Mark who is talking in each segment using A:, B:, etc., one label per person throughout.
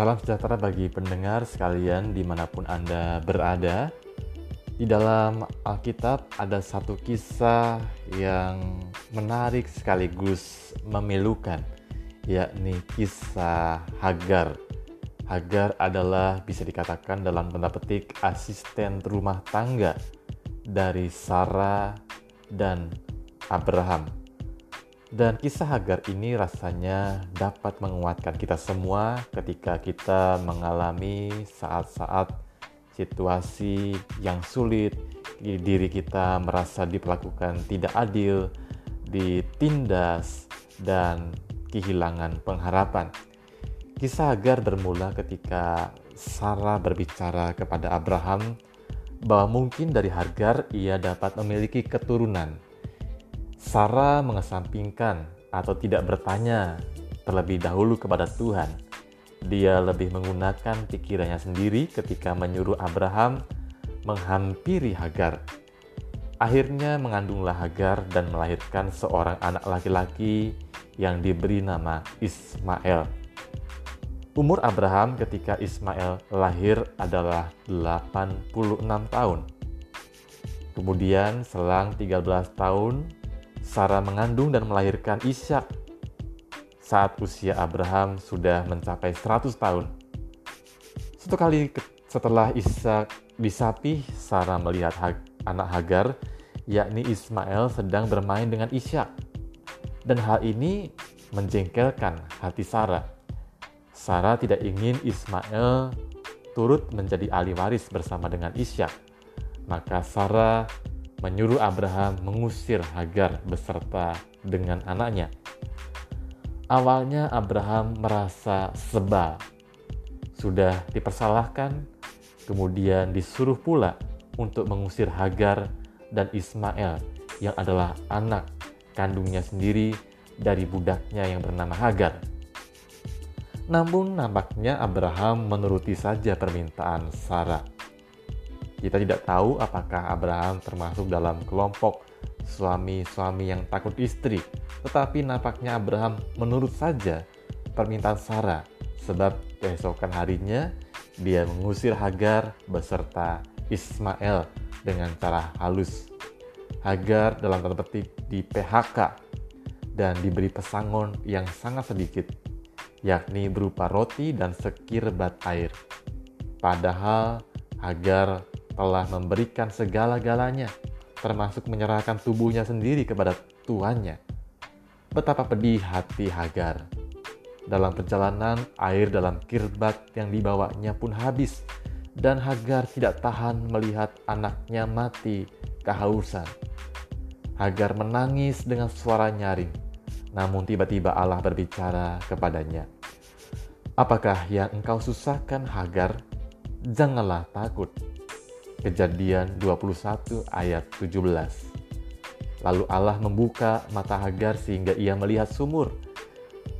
A: Salam sejahtera bagi pendengar sekalian di mana pun Anda berada. Di dalam Alkitab ada satu kisah yang menarik sekaligus memilukan, yakni kisah Hagar. Hagar adalah bisa dikatakan dalam tanda petik asisten rumah tangga dari Sarah dan Abraham. Dan kisah Hagar ini rasanya dapat menguatkan kita semua ketika kita mengalami saat-saat situasi yang sulit, diri kita merasa diperlakukan tidak adil, ditindas, dan kehilangan pengharapan. Kisah Hagar bermula ketika Sarah berbicara kepada Abraham bahwa mungkin dari Hagar ia dapat memiliki keturunan Sarah mengesampingkan atau tidak bertanya terlebih dahulu kepada Tuhan. Dia lebih menggunakan pikirannya sendiri ketika menyuruh Abraham menghampiri Hagar. Akhirnya mengandunglah Hagar dan melahirkan seorang anak laki-laki yang diberi nama Ismail. Umur Abraham ketika Ismail lahir adalah 86 tahun. Kemudian selang 13 tahun Sarah mengandung dan melahirkan Ishak saat usia Abraham sudah mencapai 100 tahun. Satu kali setelah Ishak disapih, Sarah melihat anak Hagar, yakni Ismail sedang bermain dengan Ishak. Dan hal ini menjengkelkan hati Sarah. Sarah tidak ingin Ismail turut menjadi ahli waris bersama dengan Ishak. Maka Sarah menyuruh Abraham mengusir Hagar beserta dengan anaknya. Awalnya Abraham merasa sebal, sudah dipersalahkan, kemudian disuruh pula untuk mengusir Hagar dan Ismail yang adalah anak kandungnya sendiri dari budaknya yang bernama Hagar. Namun nampaknya Abraham menuruti saja permintaan Sarah kita tidak tahu apakah Abraham termasuk dalam kelompok suami-suami yang takut istri, tetapi nampaknya Abraham menurut saja permintaan Sarah, sebab keesokan harinya dia mengusir Hagar beserta Ismail dengan cara halus. Hagar dalam tanda petik di PHK dan diberi pesangon yang sangat sedikit, yakni berupa roti dan sekirbat air. Padahal Hagar telah memberikan segala-galanya, termasuk menyerahkan tubuhnya sendiri kepada tuannya. Betapa pedih hati Hagar. Dalam perjalanan, air dalam kirbat yang dibawanya pun habis, dan Hagar tidak tahan melihat anaknya mati kehausan. Hagar menangis dengan suara nyaring, namun tiba-tiba Allah berbicara kepadanya. Apakah yang engkau susahkan Hagar? Janganlah takut Kejadian 21 ayat 17. Lalu Allah membuka mata Hagar sehingga ia melihat sumur.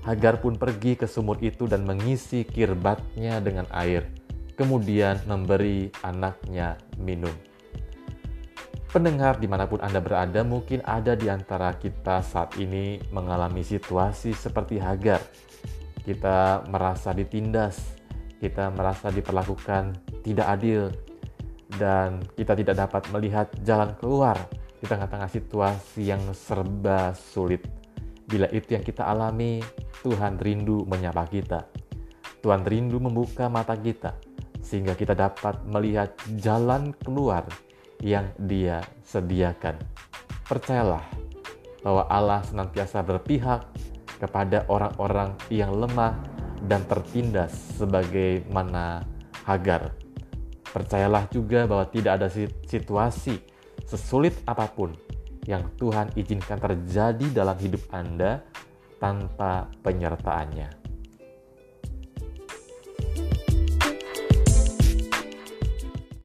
A: Hagar pun pergi ke sumur itu dan mengisi kirbatnya dengan air, kemudian memberi anaknya minum. Pendengar di mana pun Anda berada mungkin ada di antara kita saat ini mengalami situasi seperti Hagar. Kita merasa ditindas, kita merasa diperlakukan tidak adil, dan kita tidak dapat melihat jalan keluar di tengah-tengah situasi yang serba sulit. Bila itu yang kita alami, Tuhan rindu menyapa kita. Tuhan rindu membuka mata kita sehingga kita dapat melihat jalan keluar yang Dia sediakan. Percayalah bahwa Allah senantiasa berpihak kepada orang-orang yang lemah dan tertindas sebagaimana Hagar Percayalah juga bahwa tidak ada situasi sesulit apa pun yang Tuhan izinkan terjadi dalam hidup Anda tanpa penyertaannya.